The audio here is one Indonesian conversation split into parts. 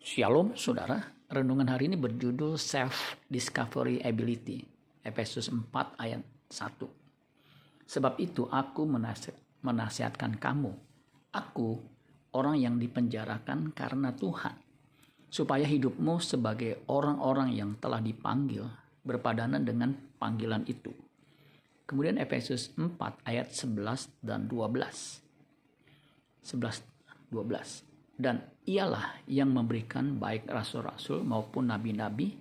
Shalom saudara, renungan hari ini berjudul Self Discovery Ability, Efesus 4 ayat 1. Sebab itu aku menasihatkan kamu, aku orang yang dipenjarakan karena Tuhan, supaya hidupmu sebagai orang-orang yang telah dipanggil berpadanan dengan panggilan itu. Kemudian Efesus 4 ayat 11 dan 12. 11 12 dan ialah yang memberikan baik rasul-rasul maupun nabi-nabi,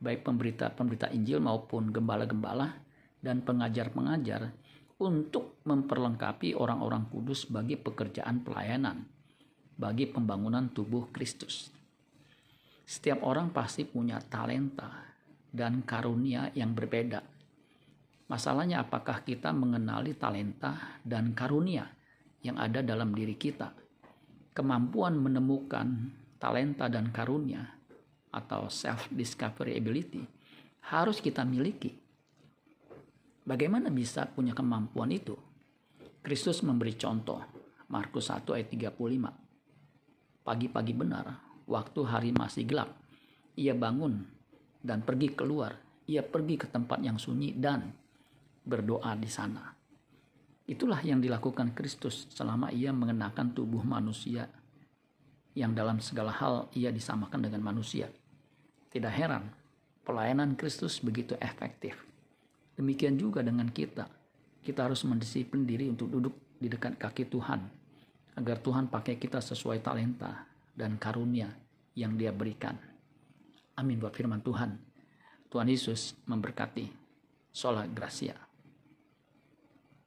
baik pemberita-pemberita Injil maupun gembala-gembala dan pengajar-pengajar untuk memperlengkapi orang-orang kudus bagi pekerjaan pelayanan, bagi pembangunan tubuh Kristus. Setiap orang pasti punya talenta dan karunia yang berbeda. Masalahnya apakah kita mengenali talenta dan karunia yang ada dalam diri kita? Kemampuan menemukan talenta dan karunia atau self discovery ability harus kita miliki. Bagaimana bisa punya kemampuan itu? Kristus memberi contoh. Markus 1 ayat 35. Pagi-pagi benar, waktu hari masih gelap, ia bangun dan pergi keluar. Ia pergi ke tempat yang sunyi dan berdoa di sana. Itulah yang dilakukan Kristus selama ia mengenakan tubuh manusia yang dalam segala hal ia disamakan dengan manusia. Tidak heran, pelayanan Kristus begitu efektif. Demikian juga dengan kita. Kita harus mendisiplin diri untuk duduk di dekat kaki Tuhan, agar Tuhan pakai kita sesuai talenta dan karunia yang dia berikan. Amin buat firman Tuhan. Tuhan Yesus memberkati. Sola Gracia.